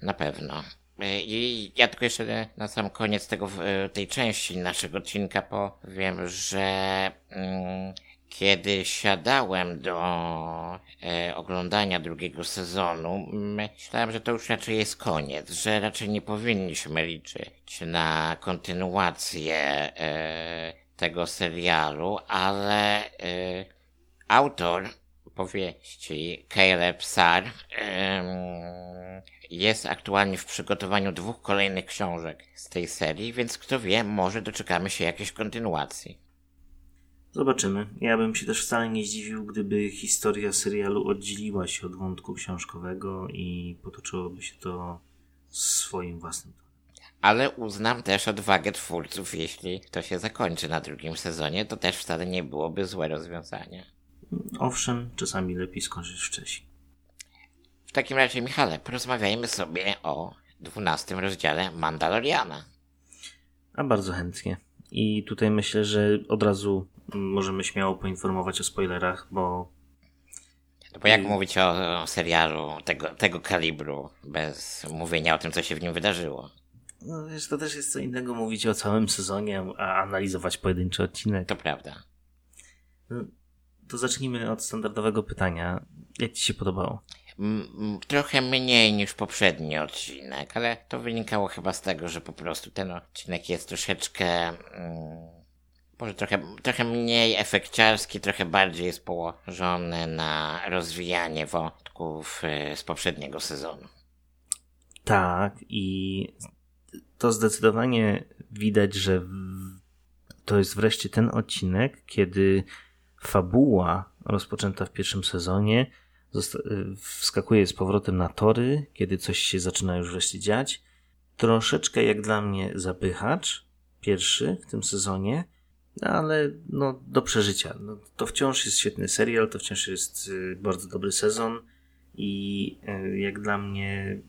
Na pewno. E, I ja tylko jeszcze na sam koniec tego, e, tej części naszego odcinka powiem, że mm, kiedy siadałem do e, oglądania drugiego sezonu, myślałem, że to już raczej jest koniec, że raczej nie powinniśmy liczyć na kontynuację e, tego serialu, ale e, autor powieści Caleb Sar jest aktualnie w przygotowaniu dwóch kolejnych książek z tej serii, więc kto wie, może doczekamy się jakiejś kontynuacji. Zobaczymy. Ja bym się też wcale nie zdziwił, gdyby historia serialu oddzieliła się od wątku książkowego i potoczyłoby się to swoim własnym tonem. Ale uznam też odwagę twórców, jeśli to się zakończy na drugim sezonie, to też wcale nie byłoby złe rozwiązanie. Owszem, czasami lepiej skończyć wcześniej. W takim razie, Michale, porozmawiajmy sobie o dwunastym rozdziale Mandaloriana. A bardzo chętnie. I tutaj myślę, że od razu możemy śmiało poinformować o spoilerach, bo. No bo jak I... mówić o, o, serialu tego, tego kalibru bez mówienia o tym, co się w nim wydarzyło? No wiesz, to też jest co innego mówić o całym sezonie, a analizować pojedynczy odcinek. To prawda. No, to zacznijmy od standardowego pytania. Jak Ci się podobało? Trochę mniej niż poprzedni odcinek, ale to wynikało chyba z tego, że po prostu ten odcinek jest troszeczkę. Mm, może trochę, trochę mniej efekciarski, trochę bardziej jest położony na rozwijanie wątków y, z poprzedniego sezonu. Tak, i to zdecydowanie widać, że to jest wreszcie ten odcinek, kiedy fabuła rozpoczęta w pierwszym sezonie wskakuje z powrotem na tory, kiedy coś się zaczyna już wreszcie dziać. Troszeczkę jak dla mnie zapychacz, pierwszy w tym sezonie, ale no, do przeżycia. No, to wciąż jest świetny serial, to wciąż jest y, bardzo dobry sezon i y, jak dla mnie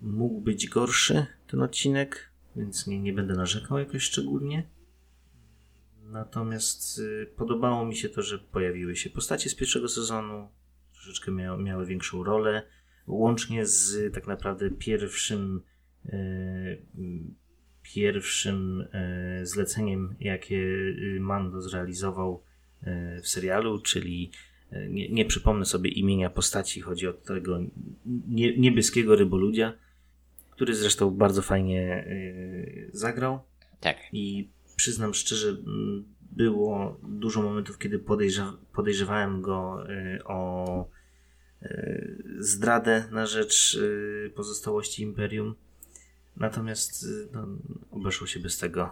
mógł być gorszy ten odcinek, więc nie, nie będę narzekał jakoś szczególnie. Natomiast y, podobało mi się to, że pojawiły się postacie z pierwszego sezonu, troszeczkę miały, miały większą rolę, łącznie z tak naprawdę pierwszym y, pierwszym y, zleceniem, jakie Mando zrealizował w serialu, czyli nie, nie przypomnę sobie imienia postaci, chodzi o tego niebieskiego ryboludzia, który zresztą bardzo fajnie zagrał. Tak. I przyznam szczerze, było dużo momentów, kiedy podejrza, podejrzewałem go y, o y, zdradę na rzecz y, pozostałości imperium. Natomiast no, obeszło się bez tego.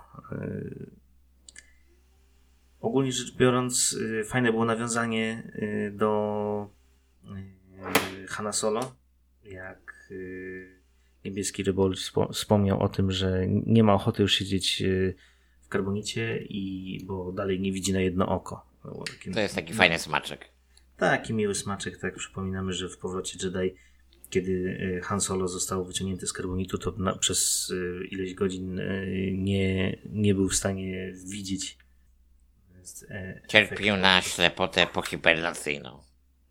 Ogólnie rzecz biorąc, fajne było nawiązanie do Hanna Solo, jak niebieski rybol wspomniał o tym, że nie ma ochoty już siedzieć w karbonicie i bo dalej nie widzi na jedno oko. To jest taki no, fajny smaczek. Taki miły smaczek, tak. Przypominamy, że w powrocie Jedi, kiedy e, Han Solo został wyciągnięty z karbonitu, to na, przez e, ileś godzin e, nie, nie był w stanie widzieć. Cierpił na ślepotę pohibernacyjną.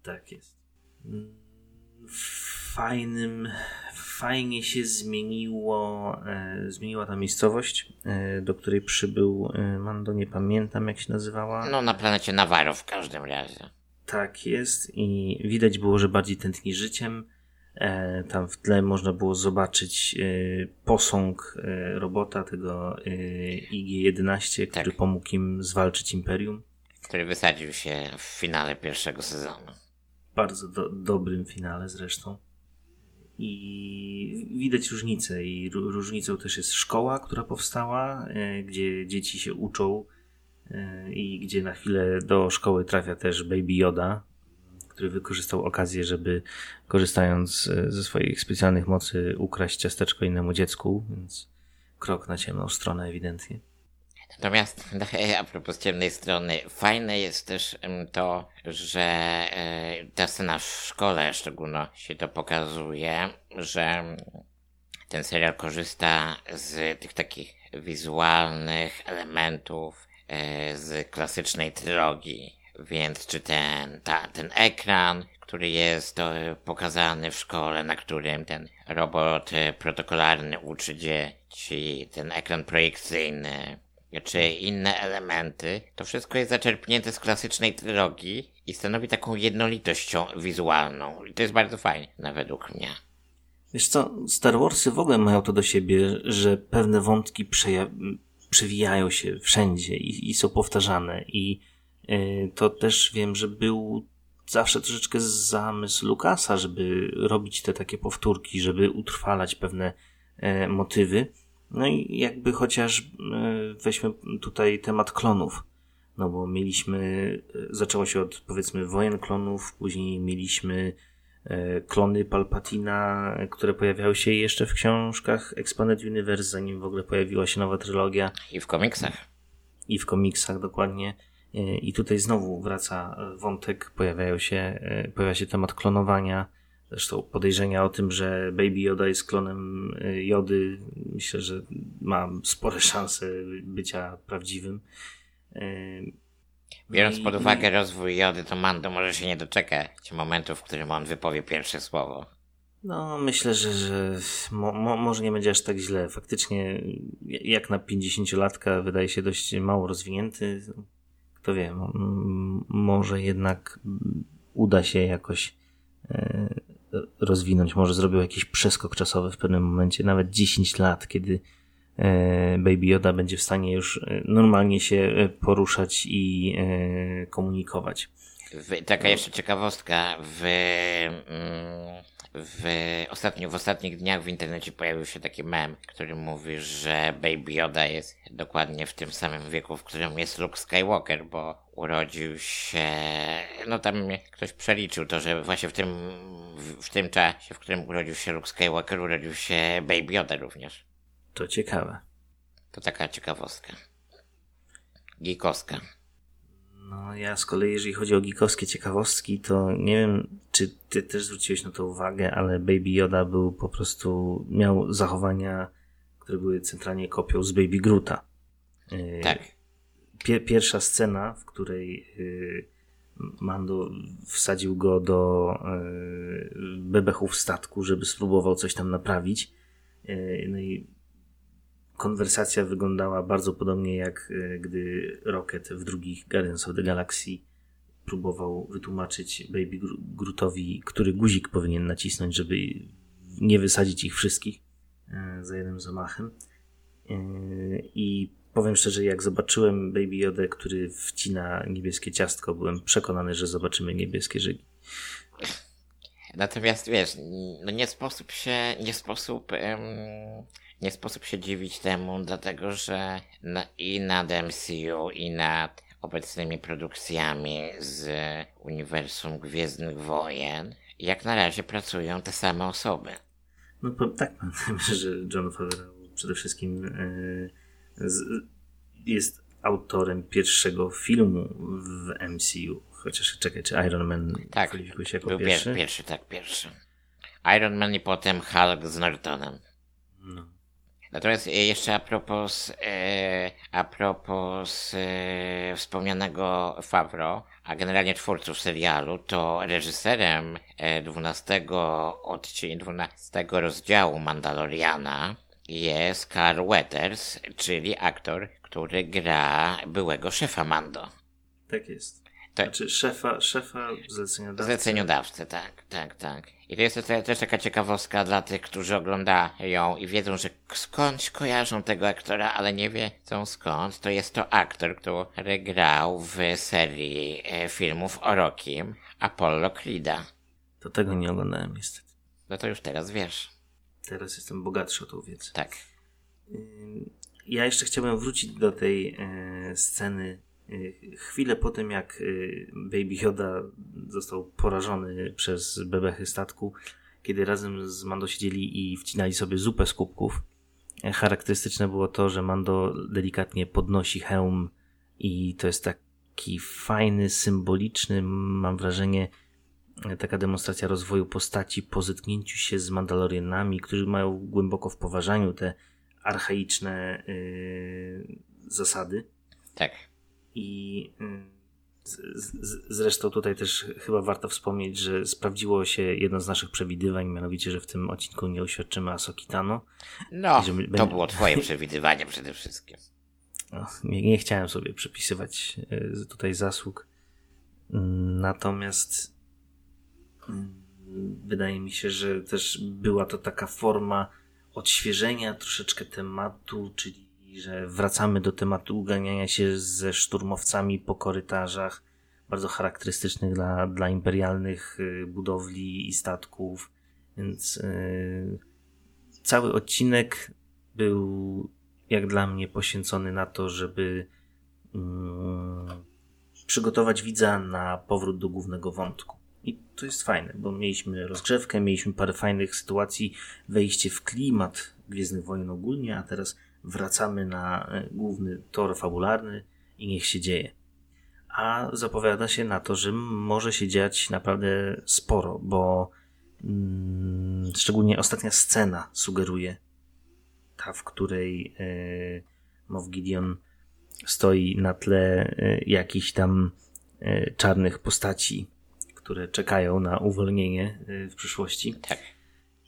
Tak jest. Fajnym, fajnie się zmieniło, e, zmieniła ta miejscowość, e, do której przybył e, Mando, nie pamiętam jak się nazywała. No na planecie Navarro w każdym razie. Tak jest i widać było, że bardziej tętni życiem. Tam w tle można było zobaczyć posąg robota, tego IG-11, który tak. pomógł im zwalczyć Imperium. Który wysadził się w finale pierwszego sezonu. Bardzo do, dobrym finale zresztą. I widać różnicę. I różnicą też jest szkoła, która powstała, e, gdzie dzieci się uczą e, i gdzie na chwilę do szkoły trafia też Baby Yoda, który wykorzystał okazję, żeby korzystając e, ze swoich specjalnych mocy ukraść ciasteczko innemu dziecku, więc krok na ciemną stronę ewidentnie. Natomiast a propos ciemnej strony, fajne jest też to, że e, ta scena w szkole szczególnie się to pokazuje, że ten serial korzysta z tych takich wizualnych elementów e, z klasycznej trylogii. Więc czy ten, ta, ten ekran, który jest pokazany w szkole, na którym ten robot e, protokolarny uczy dzieci, ten ekran projekcyjny, czy inne elementy, to wszystko jest zaczerpnięte z klasycznej trylogii i stanowi taką jednolitością wizualną. I to jest bardzo fajne, na według mnie. Wiesz co, Star Warsy w ogóle mają to do siebie, że pewne wątki przewijają się wszędzie i, i są powtarzane. I yy, to też wiem, że był zawsze troszeczkę zamysł Lukasa, żeby robić te takie powtórki, żeby utrwalać pewne yy, motywy. No i jakby chociaż e, weźmy tutaj temat klonów. No bo mieliśmy, e, zaczęło się od powiedzmy wojen klonów, później mieliśmy e, klony Palpatina, które pojawiały się jeszcze w książkach Expanded Universe, zanim w ogóle pojawiła się nowa trylogia. I w komiksach. I w komiksach, dokładnie. I tutaj znowu wraca wątek, pojawiają się, pojawia się temat klonowania Zresztą podejrzenia o tym, że Baby Yoda jest klonem y, Jody, myślę, że ma spore szanse bycia prawdziwym. Y, Biorąc pod uwagę rozwój Jody, to Mando może się nie doczekać momentu, w którym on wypowie pierwsze słowo. No, myślę, że, że mo, mo, może nie będzie aż tak źle. Faktycznie, jak na 50-latka, wydaje się dość mało rozwinięty. Kto wie, może jednak uda się jakoś rozwinąć. Może zrobił jakiś przeskok czasowy w pewnym momencie, nawet 10 lat, kiedy e, Baby Yoda będzie w stanie już e, normalnie się e, poruszać i komunikować. Taka jeszcze ciekawostka. W, mm, w, ostatnio, w ostatnich dniach w internecie pojawił się taki mem, który mówi, że Baby Yoda jest dokładnie w tym samym wieku, w którym jest Luke Skywalker, bo urodził się. No tam ktoś przeliczył to, że właśnie w tym, w, w tym czasie, w którym urodził się Luke Skywalker, urodził się Baby Yoda również. To ciekawe. To taka ciekawostka. Geekowska. No, ja z kolei, jeżeli chodzi o geekowskie ciekawostki, to nie wiem, czy ty też zwróciłeś na to uwagę, ale Baby Yoda był po prostu, miał zachowania, które były centralnie kopią z Baby Groota. Y, tak. pierwsza scena, w której y, Mando wsadził go do y, bebechów statku, żeby spróbował coś tam naprawić. No i konwersacja wyglądała bardzo podobnie jak gdy Rocket w drugich Guardians of the Galaxy próbował wytłumaczyć Baby Grootowi, który guzik powinien nacisnąć, żeby nie wysadzić ich wszystkich za jednym zamachem. I powiem szczerze, jak zobaczyłem Baby Yoda, który wcina niebieskie ciastko, byłem przekonany, że zobaczymy niebieskie żygi. Natomiast wiesz, no nie sposób się, nie sposób um, nie sposób się dziwić temu, dlatego że i nad MCU, i nad obecnymi produkcjami z uniwersum Gwiezdnych Wojen, jak na razie pracują te same osoby. No tak, pamiętajmy, że John Favreau przede wszystkim yy, jest autorem pierwszego filmu w MCU. Chociaż czekaj, czy Iron Man tak, kwalifikuje się jako pierwszy? pierwszy? tak, pierwszy. Iron Man i potem Hulk z Nortonem. No. Natomiast e, jeszcze a propos, e, a propos e, wspomnianego Favro, a generalnie twórców serialu, to reżyserem e, 12 odcinka, 12 rozdziału Mandaloriana jest Carl Weathers, czyli aktor, który gra byłego szefa Mando. Tak jest. Tak. Znaczy szefa, szefa zleceniodawcy. Zleceniodawcy, tak, tak, tak. I to jest też taka ciekawostka dla tych, którzy oglądają i wiedzą, że skądś kojarzą tego aktora, ale nie wiedzą skąd. To jest to aktor, który grał w serii e, filmów o Rokim Apollo Creed'a. To tego nie oglądałem niestety. No to już teraz wiesz. Teraz jestem bogatszy o tą wiedzę. Tak. Ja jeszcze chciałbym wrócić do tej e, sceny Chwilę po tym, jak y, Baby Yoda został porażony przez bebechy statku, kiedy razem z Mando siedzieli i wcinali sobie zupę z kubków, charakterystyczne było to, że Mando delikatnie podnosi hełm i to jest taki fajny, symboliczny, mam wrażenie, taka demonstracja rozwoju postaci po zetknięciu się z Mandalorianami, którzy mają głęboko w poważaniu te archaiczne yy, zasady. Tak. I y, zresztą tutaj też chyba warto wspomnieć, że sprawdziło się jedno z naszych przewidywań, mianowicie, że w tym odcinku nie uświadczymy Asokitano. No, to było twoje przewidywanie przede wszystkim. No, nie, nie chciałem sobie przypisywać y, tutaj zasług. Natomiast wydaje mi się, że też była to taka forma odświeżenia troszeczkę tematu, czyli że wracamy do tematu uganiania się ze szturmowcami po korytarzach, bardzo charakterystycznych dla, dla imperialnych y, budowli i statków. Więc yy, cały odcinek był, jak dla mnie, poświęcony na to, żeby yy, przygotować widza na powrót do głównego wątku. I to jest fajne, bo mieliśmy rozgrzewkę, mieliśmy parę fajnych sytuacji, wejście w klimat Gwiezdnych Wojen ogólnie, a teraz wracamy na e, główny tor fabularny i niech się dzieje. A zapowiada się na to, że może się dziać naprawdę sporo, bo mm, szczególnie ostatnia scena sugeruje, ta, w której e, Moff Gideon stoi na tle e, jakichś tam e, czarnych postaci, które czekają na uwolnienie e, w przyszłości. Tak.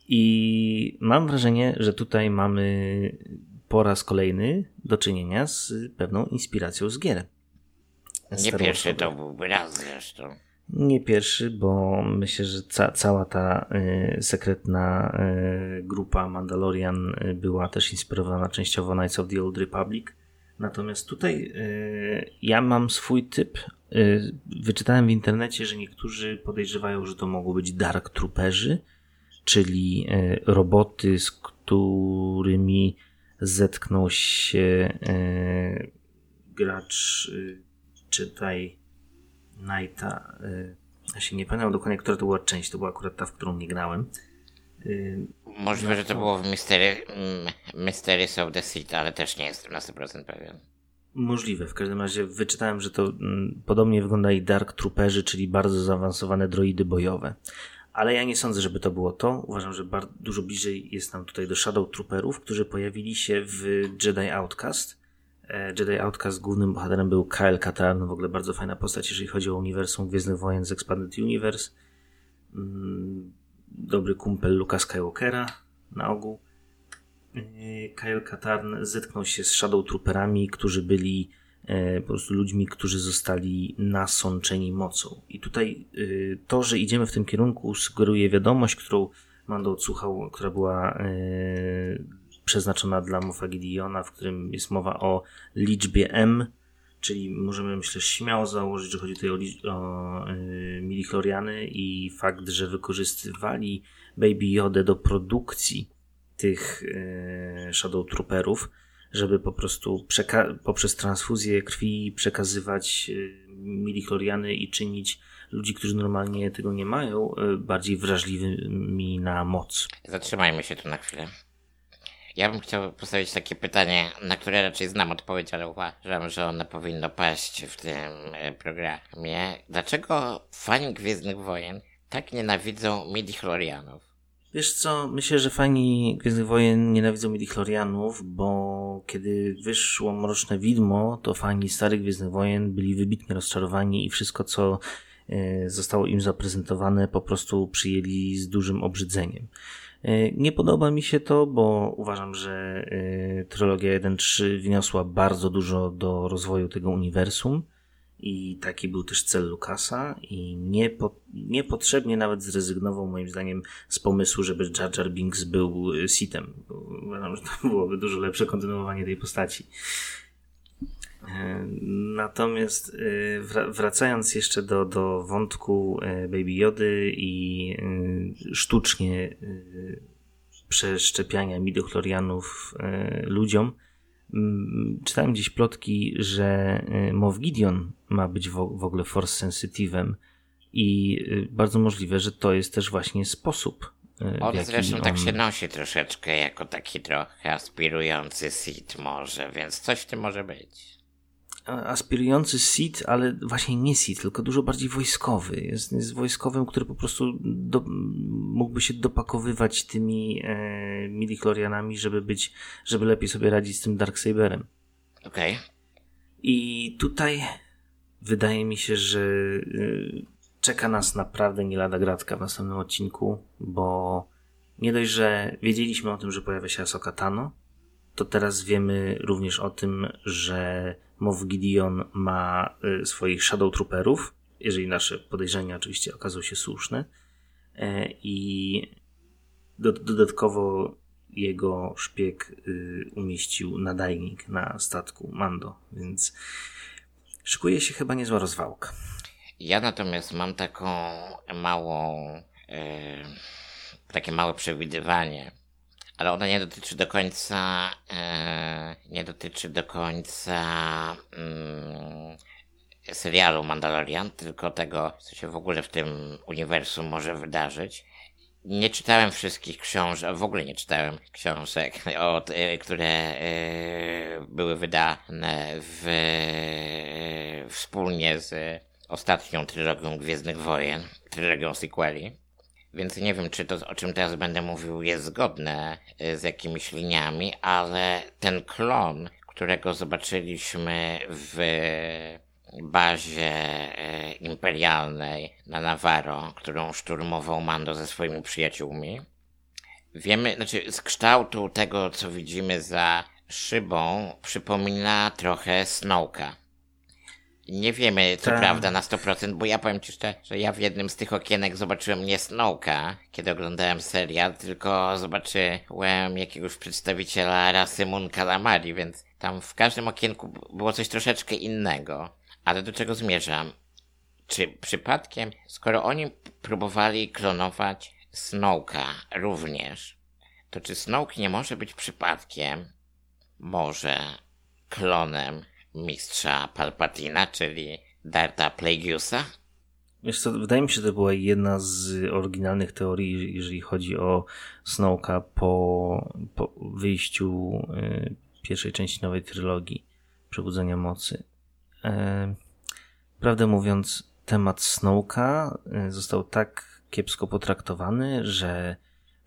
I mam wrażenie, że tutaj mamy po raz kolejny do czynienia z pewną inspiracją z gier. Nie pierwszy to byłby raz zresztą. Nie pierwszy, bo myślę, że ca cała ta y, sekretna y, grupa Mandalorian y, była też inspirowana częściowo Knights of the Old Republic. Natomiast tutaj y, ja mam swój typ. Y, wyczytałem w internecie, że niektórzy podejrzewają, że to mogą być Dark Trooperzy, czyli y, roboty, z którymi zetknął się gracz, czytaj Nighta. Ja się nie pamiętam dokładnie, która to była część. To była akurat ta, w którą nie grałem. Możliwe, że to było w Mystery, Mysteries of the Seed, ale też nie jestem na 100% pewien. Możliwe. W każdym razie wyczytałem, że to mm, podobnie wygląda i Dark Trooperzy, czyli bardzo zaawansowane droidy bojowe. Ale ja nie sądzę, żeby to było to. Uważam, że bardzo, dużo bliżej jest nam tutaj do Shadow Trooperów, którzy pojawili się w Jedi Outcast. E, Jedi Outcast głównym bohaterem był Kyle Katarn, w ogóle bardzo fajna postać, jeżeli chodzi o uniwersum Gwiezdnych Wojen z Expanded Universe. Mm, dobry kumpel Luka Skywalkera na ogół. E, Kyle Katarn zetknął się z Shadow Trooperami, którzy byli e, po prostu ludźmi, którzy zostali nasączeni mocą. I tutaj e, to, że idziemy w tym kierunku, sugeruje wiadomość, którą Mando odsłuchał, która była przeznaczona dla Mofa Gideona, w którym jest mowa o liczbie M, czyli możemy myślę śmiało założyć, że chodzi tutaj o, o midichloriany i fakt, że wykorzystywali Baby Yoda do produkcji tych yy, Shadow Trooperów, żeby po prostu poprzez transfuzję krwi przekazywać yy, midichloriany i czynić ludzi, którzy normalnie tego nie mają, yy, bardziej wrażliwymi na moc. Zatrzymajmy się tu na chwilę. Ja bym chciał postawić takie pytanie, na które raczej znam odpowiedź, ale uważam, że ono powinno paść w tym e, programie. Dlaczego fani Gwiezdnych Wojen tak nienawidzą midichlorianów? Wiesz co, myślę, że fani Gwiezdnych Wojen nienawidzą midichlorianów, bo kiedy wyszło Mroczne Widmo, to fani starych Gwiezdnych Wojen byli wybitnie rozczarowani i wszystko, co e, zostało im zaprezentowane, po prostu przyjęli z dużym obrzydzeniem. E, nie podoba mi się to, bo uważam, że e, trylogia 1.3 wniosła bardzo dużo do rozwoju tego uniwersum i taki był też cel Lucasa i niepo, niepotrzebnie nawet zrezygnował moim zdaniem z pomysłu, żeby Jar Jar Binks był e, Sitem. Uważam, że to byłoby dużo lepsze kontynuowanie tej postaci. Natomiast wracając jeszcze do, do wątku Baby Jody i sztucznie przeszczepiania midochlorianów ludziom, czytałem gdzieś plotki, że Moff Gideon ma być w ogóle force sensitive'em i bardzo możliwe, że to jest też właśnie sposób. On zresztą on... tak się nosi troszeczkę jako taki trochę aspirujący Sith może, więc coś w tym może być aspirujący Sith, ale właśnie nie Sith, tylko dużo bardziej wojskowy. Jest, jest wojskowym, który po prostu do, mógłby się dopakowywać tymi e, midichlorianami, żeby być, żeby lepiej sobie radzić z tym Darksaberem. Okej. Okay. I tutaj wydaje mi się, że y, czeka nas naprawdę nie lada gratka w następnym odcinku, bo nie dość, że wiedzieliśmy o tym, że pojawia się Asoka Tano, to teraz wiemy również o tym, że Mow Gideon ma y, swoich Shadow Trooperów, jeżeli nasze podejrzenia oczywiście okazały się słuszne. E, I dodatkowo jego szpieg y, umieścił nadajnik na statku Mando, więc szykuje się chyba niezła rozwałka. Ja natomiast mam taką małą, e, takie małe przewidywanie, ale ona nie dotyczy do końca, e, nie dotyczy do końca mm, serialu Mandalorian, tylko tego, co się w ogóle w tym uniwersum może wydarzyć. Nie czytałem wszystkich książek, w ogóle nie czytałem książek, od, e, które e, były wydane w, wspólnie z ostatnią trylogią Gwiezdnych Wojen, trylogią sequeli. Więc nie wiem, czy to, o czym teraz będę mówił, jest zgodne y, z jakimiś liniami, ale ten klon, którego zobaczyliśmy w bazie y, imperialnej na Navarro, którą szturmował Mando ze swoimi przyjaciółmi, wiemy, znaczy z kształtu tego, co widzimy za szybą, przypomina trochę Snowka. Nie wiemy, co Tak. prawda, na 100%, bo ja powiem ci szczerze, że ja w jednym z tych okienek zobaczyłem nie Snowka, kiedy oglądałem serial, tylko zobaczyłem jakiegoś przedstawiciela rasy Mun Calamari, więc tam w każdym okienku było coś troszeczkę innego. Ale do czego zmierzam? Czy przypadkiem, skoro oni próbowali klonować Snowka również, to czy Snoke nie może być przypadkiem, może klonem mistrza Palpatina, czyli Darta Plagueisa? Wiesz co, wydaje mi się, że to była jedna z oryginalnych teorii, jeżeli chodzi o Snowka po, po wyjściu y, pierwszej części nowej trylogii Przebudzenia Mocy. E, prawdę mówiąc, temat Snowka y, został tak kiepsko potraktowany, że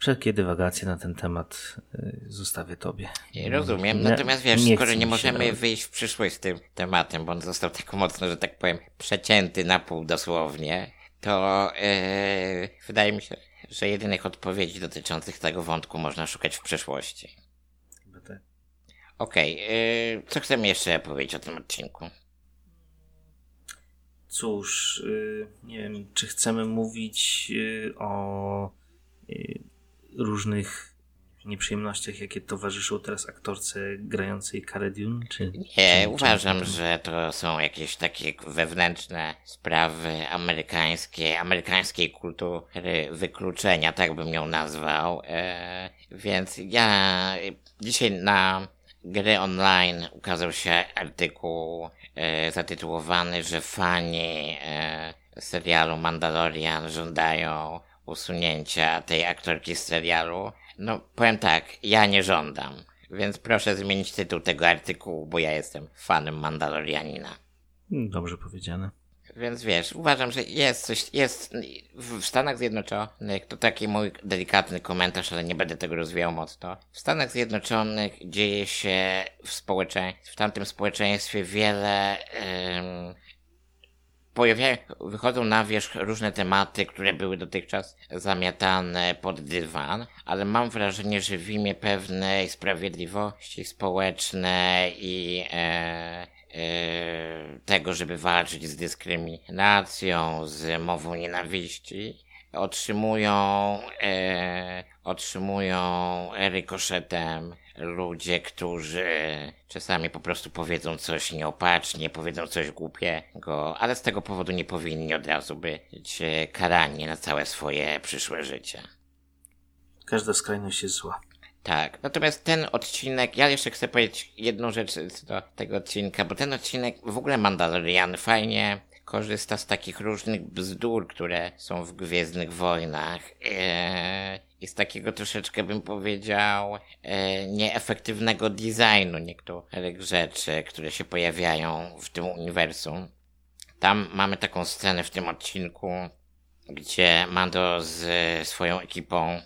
wszelkie dywagacje na ten temat y, zostawię tobie. Rozumiem, natomiast wiesz, nie skoro nie możemy wyjść w przyszłość z tym tematem, bo on został tak mocno, że tak powiem, przecięty na pół dosłownie, to e, wydaje mi się, że jedynych odpowiedzi dotyczących tego wątku można szukać w przyszłości. Chyba tak. Okej, e, co chcemy jeszcze powiedzieć o tym odcinku? Cóż, y, nie wiem, czy chcemy mówić y, o y, różnych nieprzyjemnościach, jakie towarzyszą teraz aktorce grającej Cara Dune, czy... Nie, czy- uważam, że to są jakieś takie wewnętrzne sprawy amerykańskie, amerykańskiej kultury wykluczenia, tak bym ją nazwał. E, więc ja dzisiaj na gry online ukazał się artykuł e, zatytułowany, że fani e, serialu Mandalorian żądają usunięcia tej aktorki z serialu. No, powiem tak, ja nie żądam. Więc proszę zmienić tytuł tego artykułu, bo ja jestem fanem Mandalorianina. Hmm, Dobrze powiedziane. Więc wiesz, uważam, że jest coś, jest w Stanach Zjednoczonych, to taki mój delikatny komentarz, ale nie będę tego rozwijał mocno. W Stanach Zjednoczonych dzieje się w społeczeństwie, w tamtym społeczeństwie wiele, pojawiają, wychodzą na wierzch różne tematy, które były dotychczas zamiatane pod dywan, ale mam wrażenie, że w imię pewnej sprawiedliwości społecznej i e, e, tego, żeby walczyć z dyskryminacją, z mową nienawiści, otrzymują, e, otrzymują rykoszetem ludzie, którzy czasami po prostu powiedzą coś nieopatrznie, powiedzą coś głupiego, ale z tego powodu nie powinni od razu być e, karani na całe swoje przyszłe życie. Każda skrajność jest zła. Tak, natomiast ten odcinek, ja jeszcze chcę powiedzieć jedną rzecz do tego odcinka, bo ten odcinek, w ogóle Mandalorian fajnie korzysta z takich różnych bzdur, które są w Gwiezdnych Wojnach i z takiego troszeczkę bym powiedział e, nieefektywnego designu niektórych rzeczy, które się pojawiają w tym uniwersum. Tam mamy taką scenę w tym odcinku, gdzie Mando z swoją ekipą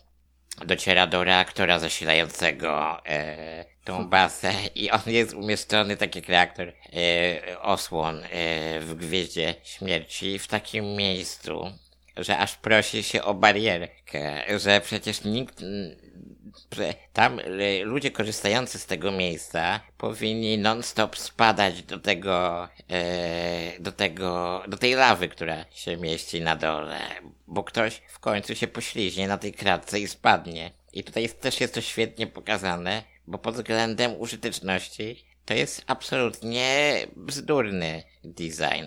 dociera do reaktora zasilającego e, tą basę i on jest umieszczony, tak jak reaktor e, osłon e, w Gwieździe Śmierci, w takim miejscu, że aż prosi się o barierkę, że przecież nikt... że Tam e, ludzie korzystający z tego miejsca powinni non-stop spadać do tego, e, do tego, do tej lawy, która się mieści na dole, bo ktoś w końcu się pośliźnie na tej kratce i spadnie. I tutaj jest, też jest to świetnie pokazane, bo pod względem użyteczności to jest absolutnie bzdurny design.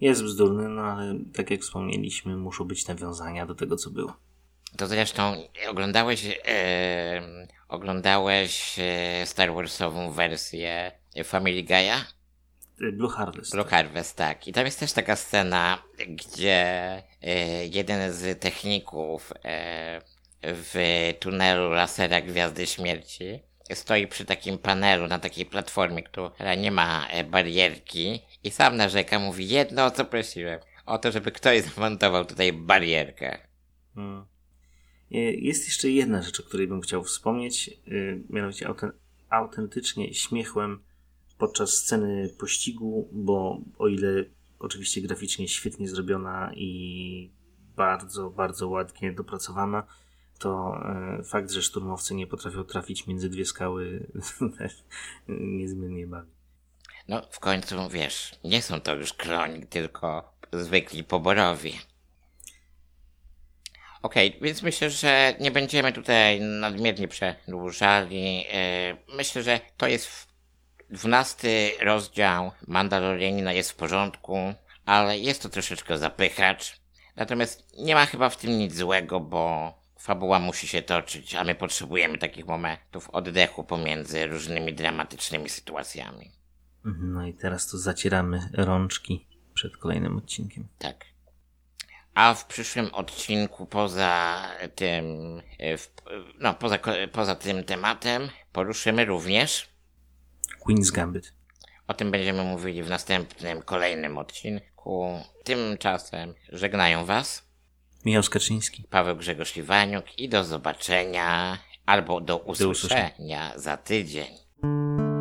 Jest bzdurny, no ale tak jak wspomnieliśmy, muszą być nawiązania do tego, co było. To zresztą oglądałeś, e, oglądałeś e, Star Warsową wersję Family Guy'a? Blue Harvest. Blue Harvest, tak. I tam jest też taka scena, gdzie e, jeden z techników e, w tunelu lasera Gwiazdy Śmierci stoi przy takim panelu, na takiej platformie, która nie ma e, barierki i sam narzeka, mówi jedno, o co prosiłem. O to, żeby ktoś zamontował tutaj barierkę. Mm. Y, Jest jeszcze jedna rzecz, o której bym chciał wspomnieć. y, Mianowicie auten- autentycznie śmiechłem podczas sceny pościgu, bo o ile oczywiście graficznie świetnie zrobiona i bardzo, bardzo ładnie dopracowana, to y, fakt, że szturmowcy nie potrafią trafić między dwie skały niezmiernie bawi. No, w końcu, wiesz, nie są to już kloni, tylko zwykli poborowi. Okej, więc myślę, że nie będziemy tutaj nadmiernie przedłużali. E, Myślę, że to jest dwunasty rozdział Mandalorianina jest w porządku, ale jest to troszeczkę zapychacz. Natomiast nie ma chyba w tym nic złego, bo fabuła musi się toczyć, a my potrzebujemy takich momentów oddechu pomiędzy różnymi dramatycznymi sytuacjami. Mhm, No i teraz to zacieramy rączki przed kolejnym odcinkiem. Tak. A w przyszłym odcinku poza tym, e, no poza, poza tym tematem poruszymy również, Queen's Gambit. o tym będziemy mówili w następnym, kolejnym odcinku. Tymczasem żegnają Was Michał Skaczyński. Paweł Grzegorz Iwaniuk i do zobaczenia albo do usłyszenia. usłyszenia za tydzień.